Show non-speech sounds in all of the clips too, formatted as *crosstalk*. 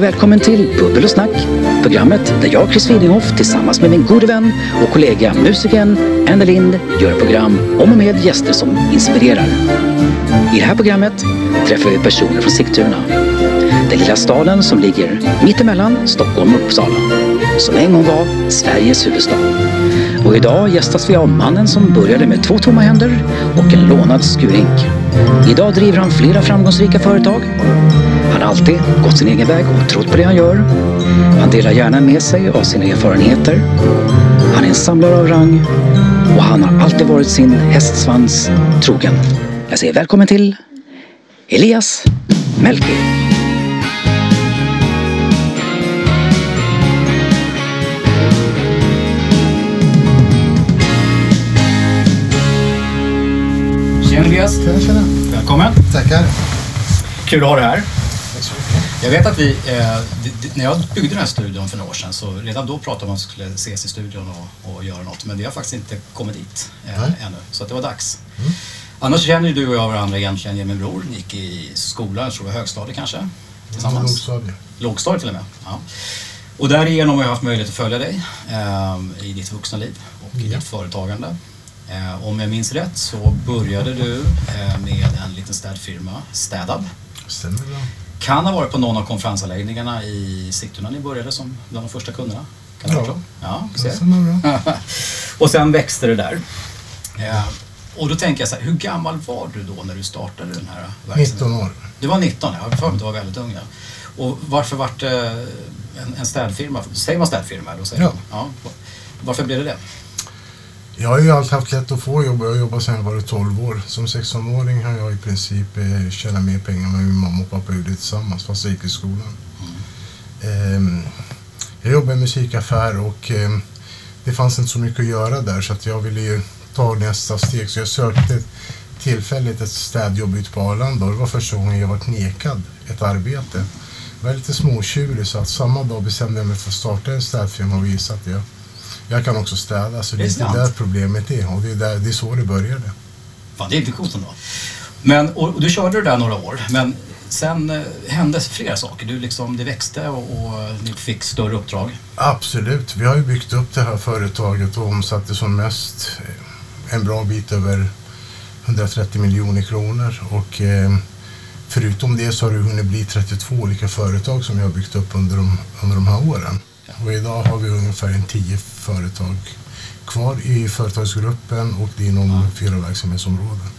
Och välkommen till Bubbel och snack. Programmet där jag, Chris Widinghoff, tillsammans med min gode vän och kollega musikern Anna Lind gör program om och med gäster som inspirerar. I det här programmet träffar vi personer från Sigtuna. Den lilla staden som ligger mittemellan Stockholm och Uppsala. Som en gång var Sveriges huvudstad. Och idag gästas vi av mannen som började med två tomma händer och en lånad skurhink. Idag driver han flera framgångsrika företag. Alltid gått sin egen väg och trott på det han gör. Han delar gärna med sig av sina erfarenheter. Han är en samlare av rang och han har alltid varit sin hästsvans trogen. Jag säger välkommen till Elias Melki. Tjena Elias, Tjena, tjena. välkommen. Tackar. Kul att ha dig här. Jag vet att vi, eh, när jag byggde den här studion för några år sedan så redan då pratade man om att vi skulle ses i studion och, och göra något. Men vi har faktiskt inte kommit dit eh, Nej. ännu. Så att det var dags. Annars känner ju du och jag varandra egentligen genom min bror. Ni gick i skolan, jag tror det var högstadiet kanske? Tillsammans. Lågstadiet. Lågstadiet till och med. Ja. Och därigenom har jag haft möjlighet att följa dig eh, i ditt vuxna liv och i Ja. ditt företagande. Eh, om jag minns rätt så började du eh, med en liten städfirma, Städab. Stämmer bra. Kan ha varit på någon av konferensanläggningarna i Sigtuna ni började som bland de första kunderna. Kan Ja. Ja, ser. *laughs* och sen växte det där. Eh, och då tänker jag så här, hur gammal var du då när du startade den här verksamheten? 19 år. Du var 19, jag har för mig du var väldigt ung. Ja. Och varför vart det en, en städfirma? Säger man städfirma? Då säger Ja. man. ja. Varför blev det det? Jag har ju alltid haft lätt att få jobb. Jag har jobbat sedan jag var 12 år. Som 16-åring har jag i princip eh, tjänat mer pengar med min mamma och pappa gjorde tillsammans fast jag gick i skolan. Ehm, jag jobbade i en musikaffär och ehm, det fanns inte så mycket att göra där så att jag ville ju ta nästa steg. Så jag sökte tillfälligt ett städjobb ute på Arlanda och det var första gången jag varit nekad ett arbete. Jag var lite småtjurig så att samma dag bestämde jag mig för att starta en städfirma och visa att jag, jag kan också städa. Så det Det är inte där problemet är och det är, där, det är så det började. Fan, det är inte coolt ändå. Men, och, och du körde det där några år, men sen eh, hände flera saker. Du liksom, det växte och, och ni fick större uppdrag. Absolut. Vi har ju byggt upp det här företaget och omsatte som mest eh, en bra bit över 130 miljoner kronor. Och eh, förutom det så har det hunnit bli 32 olika företag som vi har byggt upp under de, under de här åren. Och idag har vi ungefär en 10 företag kvar i företagsgruppen och det är inom fyra verksamhetsområden.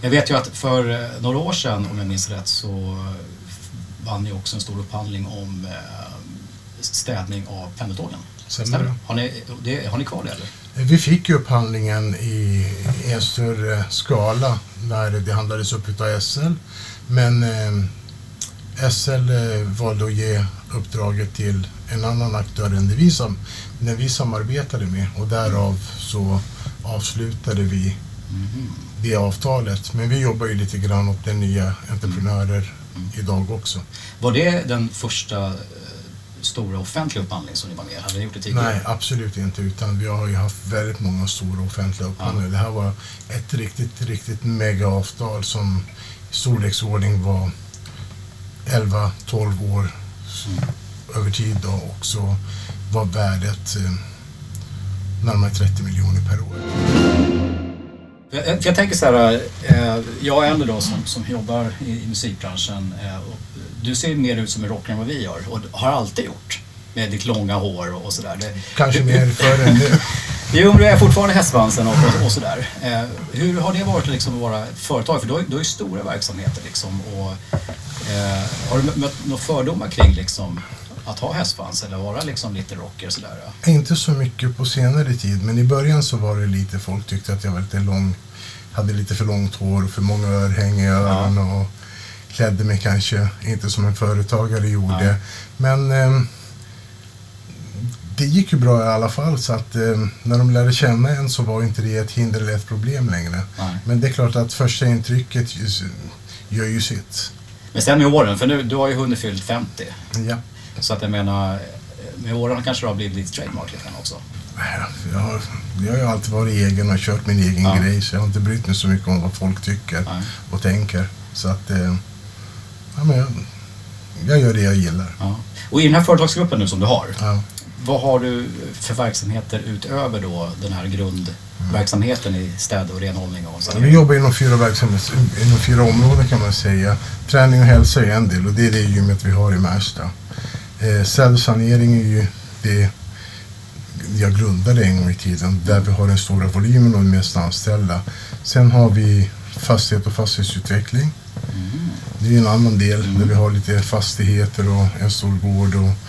Jag vet ju att för eh, några år sedan, om jag minns rätt, så eh, vann ni också en stor upphandling om eh, städning av pendeltågen. Stämmer det. Har ni, det, har ni kvar det eller? Vi fick ju upphandlingen i en större skala när det handlades upp utav SL. Men eh, SL eh, valde att ge uppdraget till en annan aktör än det vi, sam- den vi samarbetade med och därav så avslutade vi det avtalet. Men vi jobbar ju lite grann åt den nya entreprenörer idag också. Var det den första eh, stora offentliga upphandling som ni var med? Hade ni gjort det tidigare? Nej, absolut inte. Utan vi har ju haft väldigt många stora offentliga upphandlingar. Det här var ett riktigt, riktigt megaavtal som i storleksordning var 11-12 år över tid då, och så var värdet eh, närmare 30 miljoner per år. Jag, jag tänker så här, eh, jag är en då som, som jobbar i, i musikbranschen. Eh, du ser mer ut som en rockare än vad vi gör och har alltid gjort. Med ditt långa hår och, sådär. Kanske mer förr än nu. *laughs* Jo, men du är fortfarande hästsvansen och, och, och sådär. Eh, hur har det varit liksom att vara företag? För du har, du har ju stora verksamheter liksom. Och, eh, har du mött- några fördomar kring liksom, att ha hästsvans eller vara liksom lite rocker sådär? ja? Inte så mycket på senare tid, men i början så var det lite, folk tyckte att jag var lite lång, hade lite för långt hår och för många örhängen i öronen och klädde mig kanske inte som en företagare gjorde. Nej. Men eh, det gick ju bra i alla fall så att eh, när de lärde känna en så var inte det ett hinder eller ett problem längre. Nej. Men det är klart att första intrycket gör ju sitt. Men sen med åren, för nu, du har ju hunnit fyllt 50. Ja. Så att jag menar, med åren kanske det har blivit lite trademark lite också. Jag har, jag har ju alltid varit egen och kört min egen Ja. grej så jag har inte brytt mig så mycket om vad folk tycker Nej. och tänker. Så att, eh, ja, men jag, jag gör det jag gillar. Ja. Och i den här företagsgruppen nu som du har, Ja. Vad har du för verksamheter utöver då den här grundverksamheten i städ och renhållning och Vi jobbar inom fyra, verksamhets, inom fyra områden kan man säga. Träning och hälsa är en del och det är det gymmet vi har i Märsta. Eh, Cellsanering är ju det jag grundade en gång i tiden där vi har den stora volymen och de mest anställda. Sen har vi fastighet och fastighetsutveckling. Mm. Det är en annan del där vi har lite fastigheter och en stor gård. Och,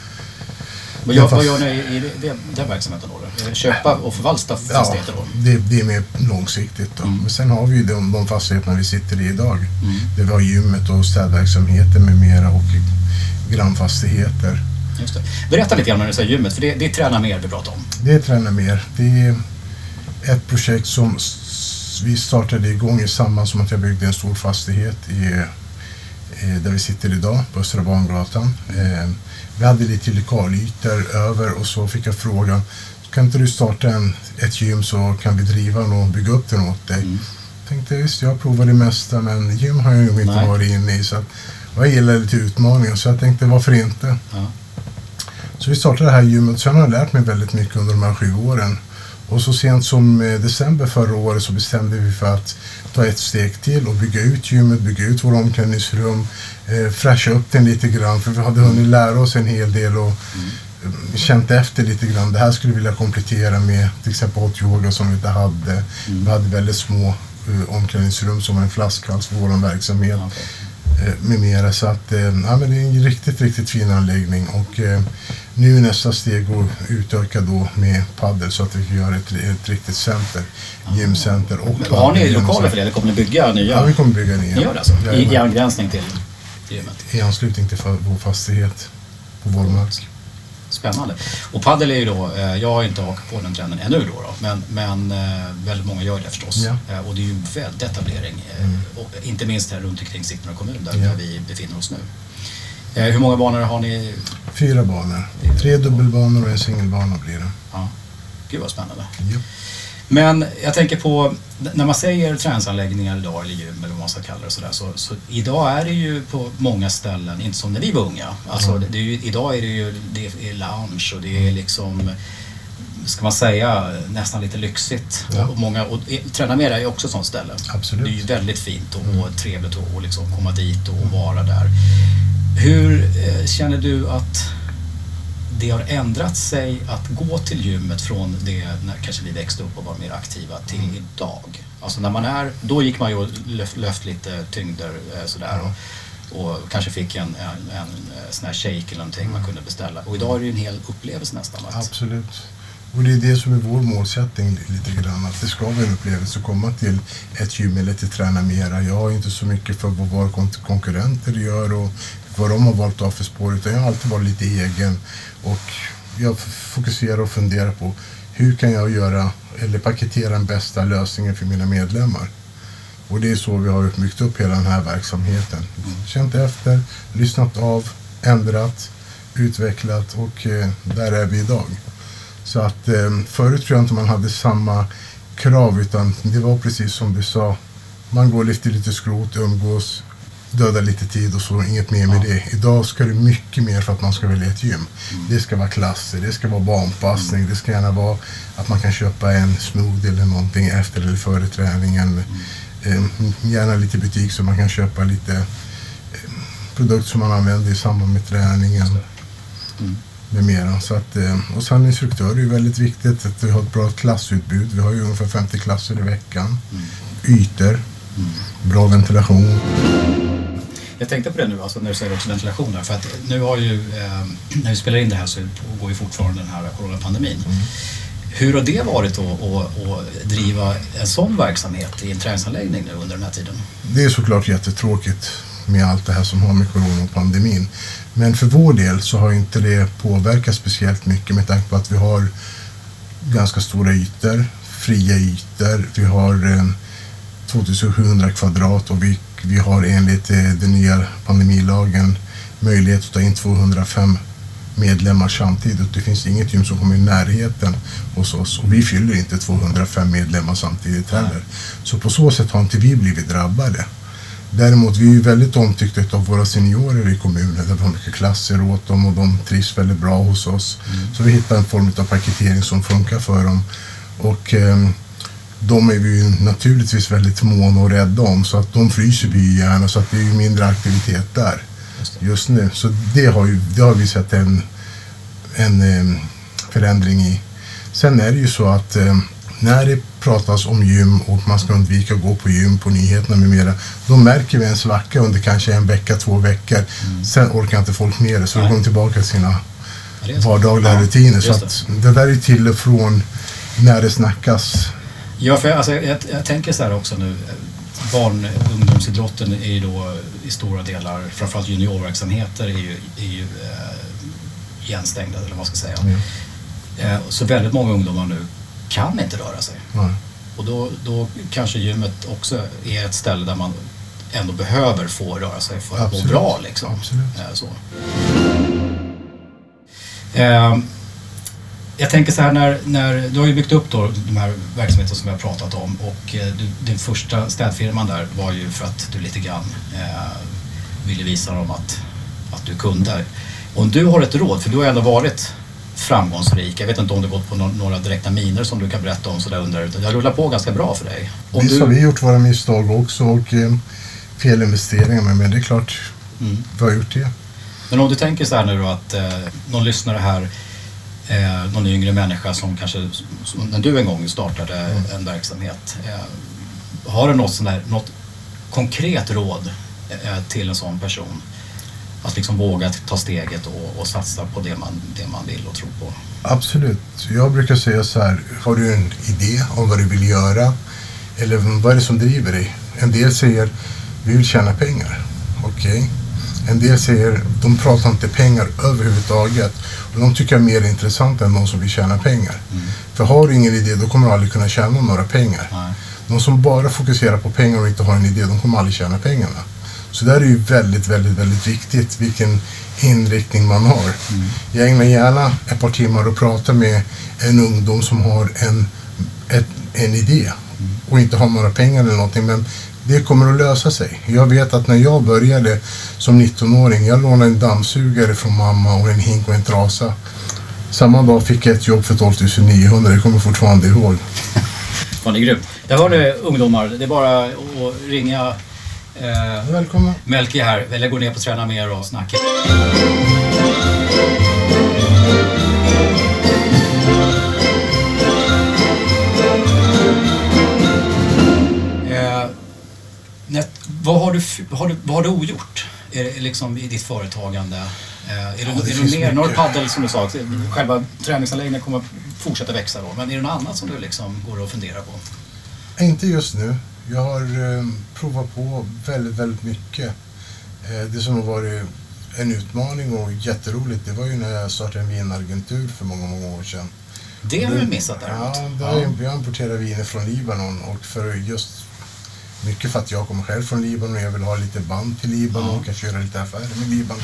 Vad gör, vad ni i det- det- den verksamheten då? det Köpa och förvalta fastigheter då? det, det är mer långsiktigt. Då. Mm. Men sen har vi ju de, de fastigheterna vi sitter i idag. Mm. Där vi har gymmet och städverksamheten med mera och grannfastigheter. Just det. Berätta lite grann när du säger gymmet, för det, det är träna mer vi pratar om. Det är Träna Mer. Det är ett projekt som vi startade igång i samband som att jag byggde en stor fastighet i, eh, där vi sitter idag, på Östra Bangatan. Eh, Vi hade lite lokalytor över och så fick jag frågan kan inte du starta en, ett gym så kan vi driva och bygga upp den åt dig. Mm. Tänkte visst, jag provar det mesta men gym har jag nog inte Nej. varit inne i. Så att, jag gillar lite utmaningar så jag tänkte varför inte. Ja. Så vi startade det här gymmet. Sen har jag lärt mig väldigt mycket under de här sju åren. Och så sent som eh, december förra året så bestämde vi för att ta ett steg till och bygga ut gymmet, bygga ut våra omklädningsrum, eh, fräscha upp den lite grann för vi hade hunnit lära oss en hel del och eh, känt efter lite grann. Det här skulle vi vilja komplettera med till exempel hot yoga som vi inte hade. Vi hade väldigt små eh, omklädningsrum som var en flaskhals för vår verksamhet okej. eh, med mera. Så att, ja, men det är en riktigt, riktigt fin anläggning. Och eh, nu är nästa steg att utöka då med paddel så att vi göra ett, ett riktigt center. Gymcenter och Men Har ni lokaler för det eller kommer ni bygga nya? Ja, vi kommer bygga nya. Ni gör det alltså? I. I angränsning till gymmet? I anslutning till vår fastighet på vår mark. Spännande. Och paddel är ju då, eh, jag har inte hakat på den trenden ännu då, då men, men eh, väldigt många gör det förstås. Ja. Eh, Och det är ju en väldig etablering, Mm. inte minst här runt omkring Sigtuna kommun där, Ja. där vi befinner oss nu. Eh, Hur många banor har ni? Fyra banor. Tre dubbelbanor och en singelbana blir det. Ja. Gud vad spännande. Ja. Men jag tänker på, när man säger träningsanläggningar idag eller gym eller vad man ska kalla det sådär, så, så idag är det ju på många ställen, inte som när vi var unga. Alltså, Mm. det, är ju, idag är det ju det är lounge och det är liksom, ska man säga, nästan lite lyxigt. Ja. Och, många, och Träna Mer är ju också ett sånt ställe. Absolut. Det är ju väldigt fint och, Mm. och trevligt att och liksom komma dit och vara där. Hur eh, känner du att det har ändrat sig att gå till gymmet från det när kanske vi växte upp och var mer aktiva till Mm. idag? Alltså när man är, då gick man ju och löft, löft lite tyngder eh, sådär och, och kanske fick en, en, en eh, sån här shake eller någonting man kunde beställa. Och idag är det ju en hel upplevelse nästan. Att, Absolut. Och det är det som är vår målsättning li- lite grann. Att det ska vara en upplevelse att komma till ett gym eller till Träna Mera. Jag har inte så mycket för vad våra kon- konkurrenter gör och vad de har valt av för spår. Utan jag har alltid varit lite egen. Och jag fokuserar och funderar på hur kan jag göra eller paketera den bästa lösningen för mina medlemmar. Och det är så vi har byggt upp hela den här verksamheten. Känt efter, lyssnat av, ändrat, utvecklat och eh, där är vi idag. Så att eh, förut tror jag inte man hade samma krav utan det var precis som du sa. Man går lite lite skrot, umgås, dödar lite tid och så, inget mer med Ja. det. Idag ska det mycket mer för att man ska välja ett gym. Det ska vara klasser, det ska vara barnpassning, det ska gärna vara att man kan köpa en smoothie eller någonting efter eller före träningen. Eh, gärna lite butik så man kan köpa lite eh, produkter som man använder i samband med träningen Mm. med mera. Så att, eh, och sen instruktörer är ju väldigt viktigt att vi har ett bra klassutbud. Vi har ju ungefär 50 klasser i veckan. Mm. Ytor, bra ventilation. Jag tänkte på det nu, alltså när du säger också ventilation där, för att nu har ju, eh, *clears throat* när vi spelar in det här så pågår ju fortfarande den här coronapandemin. Hur har det varit att, driva en sån verksamhet i en träningsanläggning nu under den här tiden? Det är såklart jättetråkigt med allt det här som har med corona och pandemin. Men för vår del så har inte det påverkat speciellt mycket med tanke på att vi har ganska stora ytor, fria ytor. Vi har eh, 2700 kvadrat och vi, vi har enligt eh, den nya pandemilagen möjlighet att ta in 205 medlemmar samtidigt. Det finns inget gym som kommer i närheten hos oss och vi fyller inte 205 medlemmar samtidigt heller. Så på så sätt har inte vi blivit drabbade. Däremot, vi är väldigt omtyckta av våra seniorer i kommunen. Där vi har mycket klasser åt dem och de trivs väldigt bra hos oss. Så vi hittar en form av paketering som funkar för dem. Och eh, de är vi ju naturligtvis väldigt måna och rädda om. Så att de fryser vi ju gärna. Så att det är ju mindre aktivitet där Just det. just nu. Så det har, ju, det har vi sett en, en förändring i. Sen är det ju så att när det pratas om gym och man ska undvika att gå på gym på nyheterna med mera, då märker vi en svacka under kanske en vecka, två veckor. Sen orkar inte folk med det, så då Nej. går de tillbaka till sina det vardagliga Ja, rutiner. Så att det där är till och från när det snackas. Ja, för alltså, jag, jag tänker så här också nu. Barn och ungdomsidrotten är ju då i stora delar, framförallt juniorverksamheter, är ju, är ju eh, igenstängda eller vad man ska säga. Eh, så väldigt många ungdomar nu kan inte röra sig. Ja. Och då, då kanske gymmet också är ett ställe där man ändå behöver få röra sig för att må Absolut. bra. Liksom. Absolut. Eh, så. Jag tänker så här när, när du har ju byggt upp då de här verksamheterna som vi har pratat om och eh, du, din första städfirman där var ju för att du lite grann eh, ville visa dem att, att du kunde. Om du har ett råd, för du har ändå varit framgångsrik. Jag vet inte om du gått på några direkta miner som du kan berätta om sådär under utan jag rullar på ganska bra för dig. Om Visst du, har vi gjort våra misstag också och eh, felinvesteringar, men, men det är klart mm. vi har gjort det. Men om du tänker så här nu då att eh, någon lyssnare här, eh, någon yngre människa som kanske, som, när du en gång startade en verksamhet, eh, har du något, sån där, något konkret råd eh, till en sån person? Att liksom våga ta steget och, och satsa på det man, det man vill och tror på. Absolut. Jag brukar säga så här, har du en idé om vad du vill göra? Eller vad är det som driver dig? En del säger, vi vill tjäna pengar. Okej. En del säger, de pratar inte pengar överhuvudtaget. Och de tycker jag är mer intressant än de som vill tjäna pengar. För har du ingen idé, då kommer du aldrig kunna tjäna några pengar. Nej. De som bara fokuserar på pengar och inte har en idé, de kommer aldrig tjäna pengarna. Så där är ju väldigt, väldigt, väldigt viktigt vilken inriktning man har. Jag ägnar gärna ett par timmar och pratar med en ungdom som har en, ett, en idé och inte har några pengar eller någonting. Men det kommer att lösa sig. Jag vet att när jag började som 19-åring, jag lånade en dammsugare från mamma och en hink och en trasa. Samma dag fick jag ett jobb för 12 900, det kommer jag fortfarande ihåg. *laughs* Fan, det är grymt. Jag hör det ungdomar, det är bara att ringa eh, Välkomna. Melke här, eller gå ner på Träna Mer och snacka. Vad, har du, har du, vad har du ogjort är liksom, i ditt företagande? Eh, är det, det är det mer, nu har du paddel som du sa, själva träningsanläggningen kommer fortsätta växa då, men är det något annat som du liksom går och funderar på? Inte just nu. Jag har eh, provat på väldigt, väldigt mycket. Eh, det som har varit en utmaning och jätteroligt, det var ju när jag startade en vinagentur för många, många år sedan. Det har vi missat däremot. Ja, då har jag, importerar viner från Libanon och för just mycket för att jag kommer själv från Libanon och jag vill ha lite band till Libanon och kan köra lite affärer med Libanon.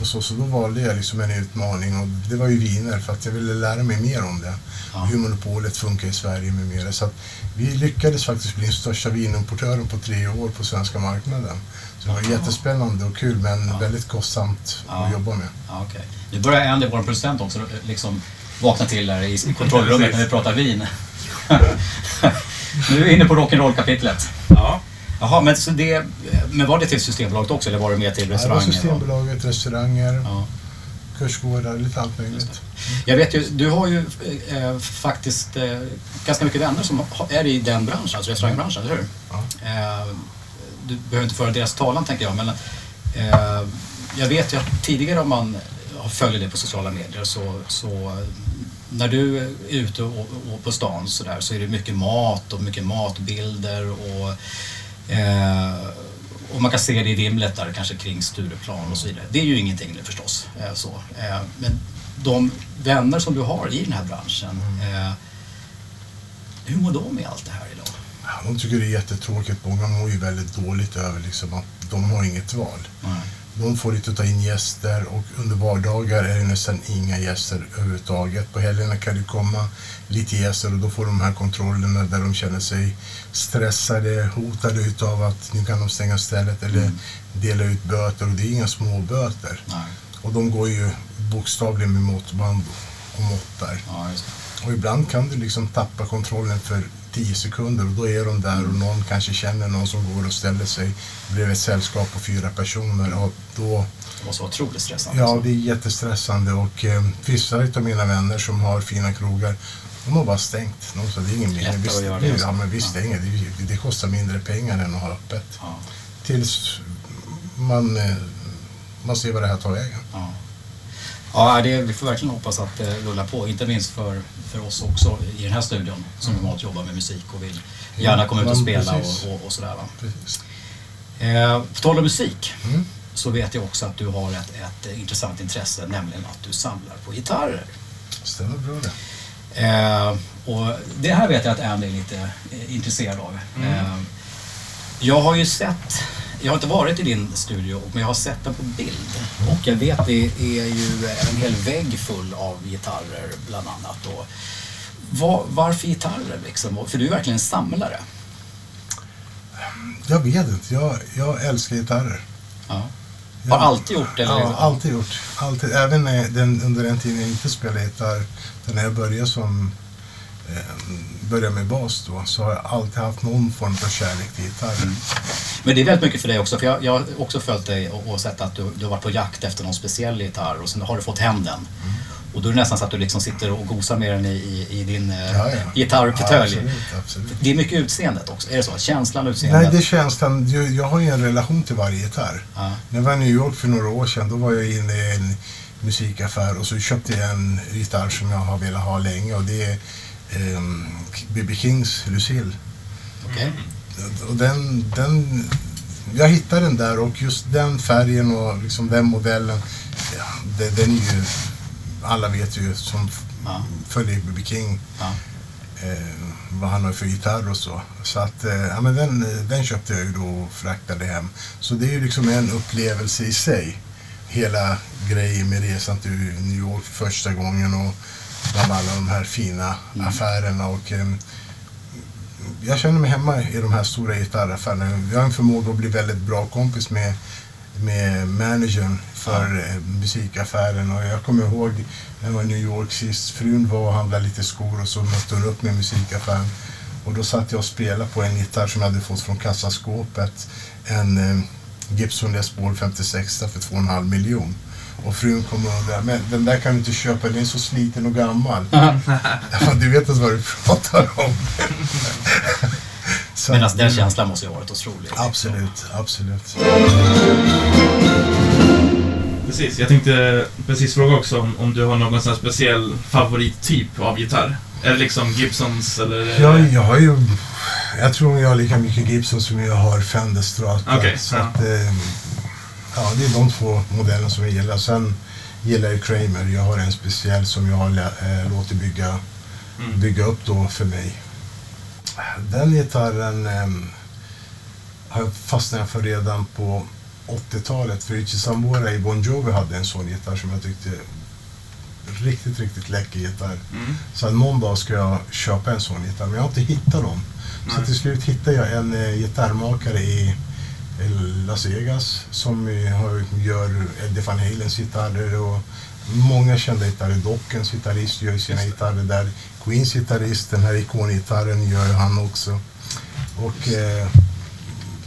Och så, så då valde jag liksom en utmaning och det var ju viner för att jag ville lära mig mer om det. Ja. Hur monopolet funkar i Sverige med mera. Så vi lyckades faktiskt bli den största vinimportören på tre år på svenska marknaden. Så det var jättespännande och kul men Ja. väldigt kostsamt Ja. att jobba med. Ja, okej. Nu börjar Andy, vår producent också, liksom vakna till där i kontrollrummet när vi pratar vin. *laughs* nu är vi inne på rock'n'roll-kapitlet. Ja. Jaha, men, så det, men var det till Systembolaget också eller var det mer till Det var restauranger? Systembolaget, restauranger, Ja. kursgårdar, lite allt möjligt. Jag vet ju, du har ju eh, faktiskt eh, ganska mycket vänner som är i den branschen, alltså restaurangbranschen, eller hur? Ja. Eh, du behöver inte föra deras talan tänker jag, men eh, jag vet ju att tidigare om man följer det på sociala medier så, så när du är ute och, och på stan så, där, så är det mycket mat och mycket matbilder och, eh, och man kan se det i vimlet där kanske kring Stureplan och så vidare. Det är ju ingenting nu förstås. Eh, så. Eh, men de vänner som du har i den här branschen, eh, hur mår de med allt det här idag? Ja, de tycker det är jättetråkigt. Många mår ju väldigt dåligt över liksom att de har inget val. Nej. De får inte ta in gäster och under vardagar är det nästan inga gäster överhuvudtaget. På helgerna kan det komma lite gäster och då får de här kontrollerna där de känner sig stressade, hotade utav att nu kan de stänga stället eller Mm. dela ut böter och det är inga små böter. Nej. Och de går ju bokstavligen med måttband och måttar. Ja. Och ibland kan du liksom tappa kontrollen för 10 sekunder och då är de där och någon kanske känner någon som går och ställer sig bredvid ett sällskap på fyra personer och då, Det måste vara otroligt stressande. ja alltså. det är jättestressande och eh, vissa av mina vänner som har fina krogar de har bara stängt. De sa det är ingen mening. Vi, det, ja, alltså. men vi Ja. stänger. Det, det kostar mindre pengar än att ha öppet. Ja, Tills man, eh, man ser vad det här tar vägen. Ja. Ja, det, vi får verkligen hoppas att det rullar på. Inte minst för, för oss också i den här studion som normalt jobbar med musik och vill gärna komma ut och Ja, spela precis. och, och, och sådär. Va? Eh, på tal om musik Mm. så vet jag också att du har ett, ett intressant intresse, nämligen att du samlar på gitarrer. Stämmer bra det. Eh, och det här vet jag att Andy är lite eh, intresserad av. Eh, jag har ju sett, jag har inte varit i din studio, men jag har sett den på bild. Och jag vet det är ju en hel vägg full av gitarrer bland annat. Och var, varför gitarrer liksom? För du är verkligen en samlare. Jag vet inte. Jag, jag älskar gitarrer. Ja. Jag- Har alltid gjort eller? Ja, alltid gjort. Alltid. Även den, under den tiden jag inte spelade gitarr, när jag började som eh, började med bas då, så har jag alltid haft någon form av kärlek till gitarren. Men det är väldigt mycket för dig också, för jag, jag har också följt dig och, och sett att du, du har varit på jakt efter någon speciell gitarr och sen har du fått hem den. Och då är det nästan så att du liksom sitter och gosar med den i, i, i din eh, Ja, ja. gitarrportfölj. Ja, det är mycket utseendet också, är det så? Känslan, utseendet? Nej, det känns den, jag, har ju en relation till varje gitarr. Ja. När jag var i New York för några år sedan, då var jag inne i en musikaffär och så köpte jag en gitarr som jag har velat ha länge och det är ehm, B.B. Kings Lucille. Okej. Och den, den, jag hittade den där och just den färgen och liksom den modellen, ja, den, den är ju, alla vet ju som Ja. följer B.B. King Ja. eh, vad han har för gitarr och så. Så att, eh, ja, men den, den köpte jag ju då och fraktade hem. Så det är ju liksom en upplevelse i sig. Hela grejen med resan till New York första gången och bland alla de här fina Mm. affärerna. Och, eh, jag känner mig hemma i de här stora gitarraffärerna. Jag har en förmåga att bli väldigt bra kompis med, med managern för eh, musikaffären. Och jag kommer ihåg när jag var i New York sist. Frun var och handlade lite skor och så mötte hon upp med musikaffären. Och då satt jag och spelade på en gitarr som jag hade fått från kassaskåpet. En eh, Gibson Les Paul 56 för 2,5 miljon. Och frun kommer och undrar, men den där kan du inte köpa, den är så sliten och gammal. ja, *laughs* du vet inte vad du pratar om. *laughs* Så Men alltså, den känslan måste ju ha varit otrolig. Absolut, absolut. Precis, jag tänkte precis fråga också om, om du har någon sån här speciell favorittyp av gitarr? Är det liksom Gibsons eller? Jag, jag har ju, jag tror jag har lika mycket Gibson som jag har Fender Strata. Okej, så ja. att, eh, ja, det är de två modellerna som jag gillar. Sen gillar jag Kramer. Jag har en speciell som jag har eh, låtit bygga, Mm. bygga upp då för mig. Den gitarren eh, har jag fastnat för redan på 80-talet. För Richie Sambora i Bon Jovi hade en sån gitarr som jag tyckte riktigt, riktigt läcker gitarr. Mm. Så någon dag ska jag köpa en sån gitarr, men jag har inte hittat dem. Så till slut hittade jag en eh, gitarrmakare i Las Vegas som gör Eddie Van Halens gitarrer och många kända gitarrer. Dockens gitarrist gör sina gitarrer där. Queens gitarrist, den här ikongitarren gör han också. Och eh,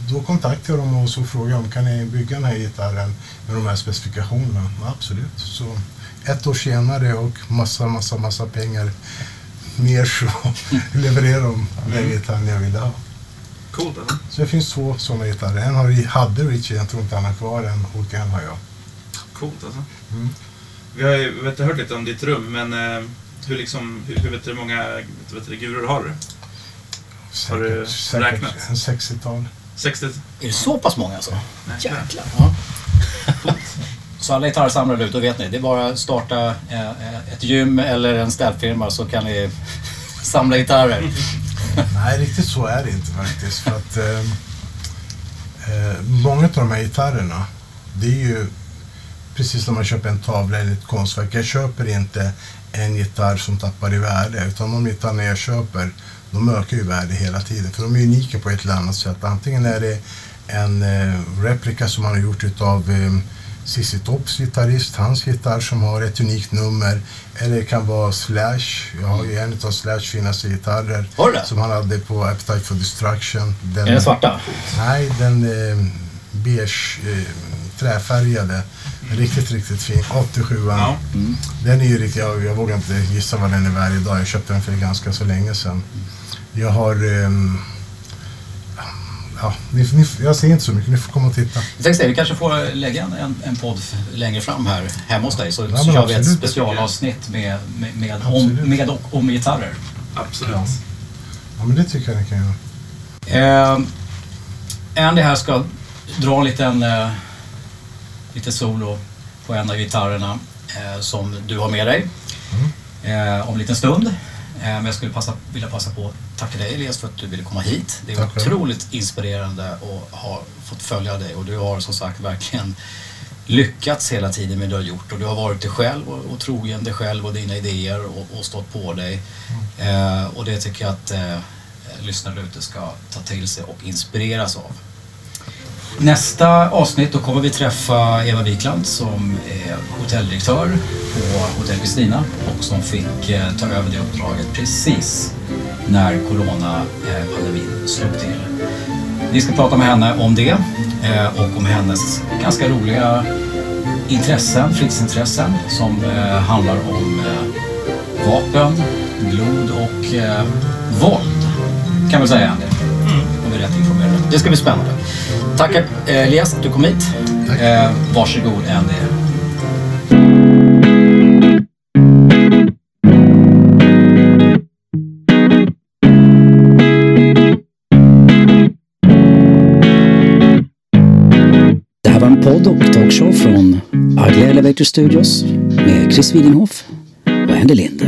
då kontaktade jag dem och så frågade jag om kan ni bygga den här gitarren med de här specifikationerna. Absolut. Så ett år senare och massa, massa, massa pengar mer så *laughs* levererade de den gitarren jag ville ha. Coolt alltså. Så det finns två sådana gitarrer. En har, hade Richie, jag tror inte han har kvar en, och en har jag. Coolt alltså. Mm. Vi har ju vet, du, hört lite om ditt rum, men eh, hur, liksom, hur, hur vet du hur många vet du, guror har du? Har du räknat? en 60-tal. 60? Är det så pass många alltså? Nej. Jäklar. Ja. *laughs* Så alla gitarrsamlare ut, då vet ni. Det är bara att starta eh, ett gym eller en städfirma så kan ni *laughs* samla gitarrer. Nej, riktigt så är det inte faktiskt. För att, eh, eh, många av de här gitarrerna, det är ju precis som man köper en tavla eller ett konstverk. Jag köper inte en gitarr som tappar i värde utan de gitarrerna jag köper de ökar ju värde hela tiden för de är unika på ett eller annat sätt. Antingen är det en eh, replika som man har gjort utav eh, Cissi Tops gitarrist, hans gitarr som har ett unikt nummer. Eller det kan vara Slash, jag har ju en av Slash finaste gitarrer. Har du det? Som han hade på Appetite for Destruction. Den, Är den svarta? Nej, den eh, beige eh, träfärgade. Riktigt, riktigt fin. 87 Ja. Den är ju riktigt, jag, jag vågar inte gissa vad den är värd idag. Jag köpte den för ganska så länge sedan. Jag har... ehm, ja, ni, ni, jag ser inte så mycket, ni får komma och titta. Jag tänkte säga, vi kanske får lägga en, en, en podd längre fram här hemma hos dig så, Ja, så kör vi ett specialavsnitt med, med, med, om, Absolut. med och om gitarrer. Absolut. Ja. Ja, men det tycker jag ni kan göra. Eh, Andy här ska dra en liten eh, lite solo på en av gitarrerna eh, som du har med dig eh, om en liten stund. Eh, men jag skulle passa, vilja passa på att tacka dig Elias för att du ville komma hit. Det är Tack otroligt inspirerande att ha fått följa dig och du har som sagt verkligen lyckats hela tiden med det du har gjort och du har varit dig själv och, och trogen dig själv och dina idéer och, och stått på dig. Eh, och det tycker jag att eh, lyssnare ute ska ta till sig och inspireras av. Nästa avsnitt då kommer vi träffa Eva Wikland som är hotelldirektör på Hotell Kristina och som fick eh, ta över det uppdraget precis när coronapandemin slog till. Vi ska prata med henne om det eh, och om hennes ganska roliga intressen, fritidsintressen som eh, handlar om vapen, blod och våld. Kan man säga om vi är rätt informerade. Det ska bli spännande. Tack eh, Elias att du kom hit. Tack. Eh, varsågod Andy. Det här var en podd och talkshow från Ugly Elevator Studios med Chris Widinghoff och Andy Lind.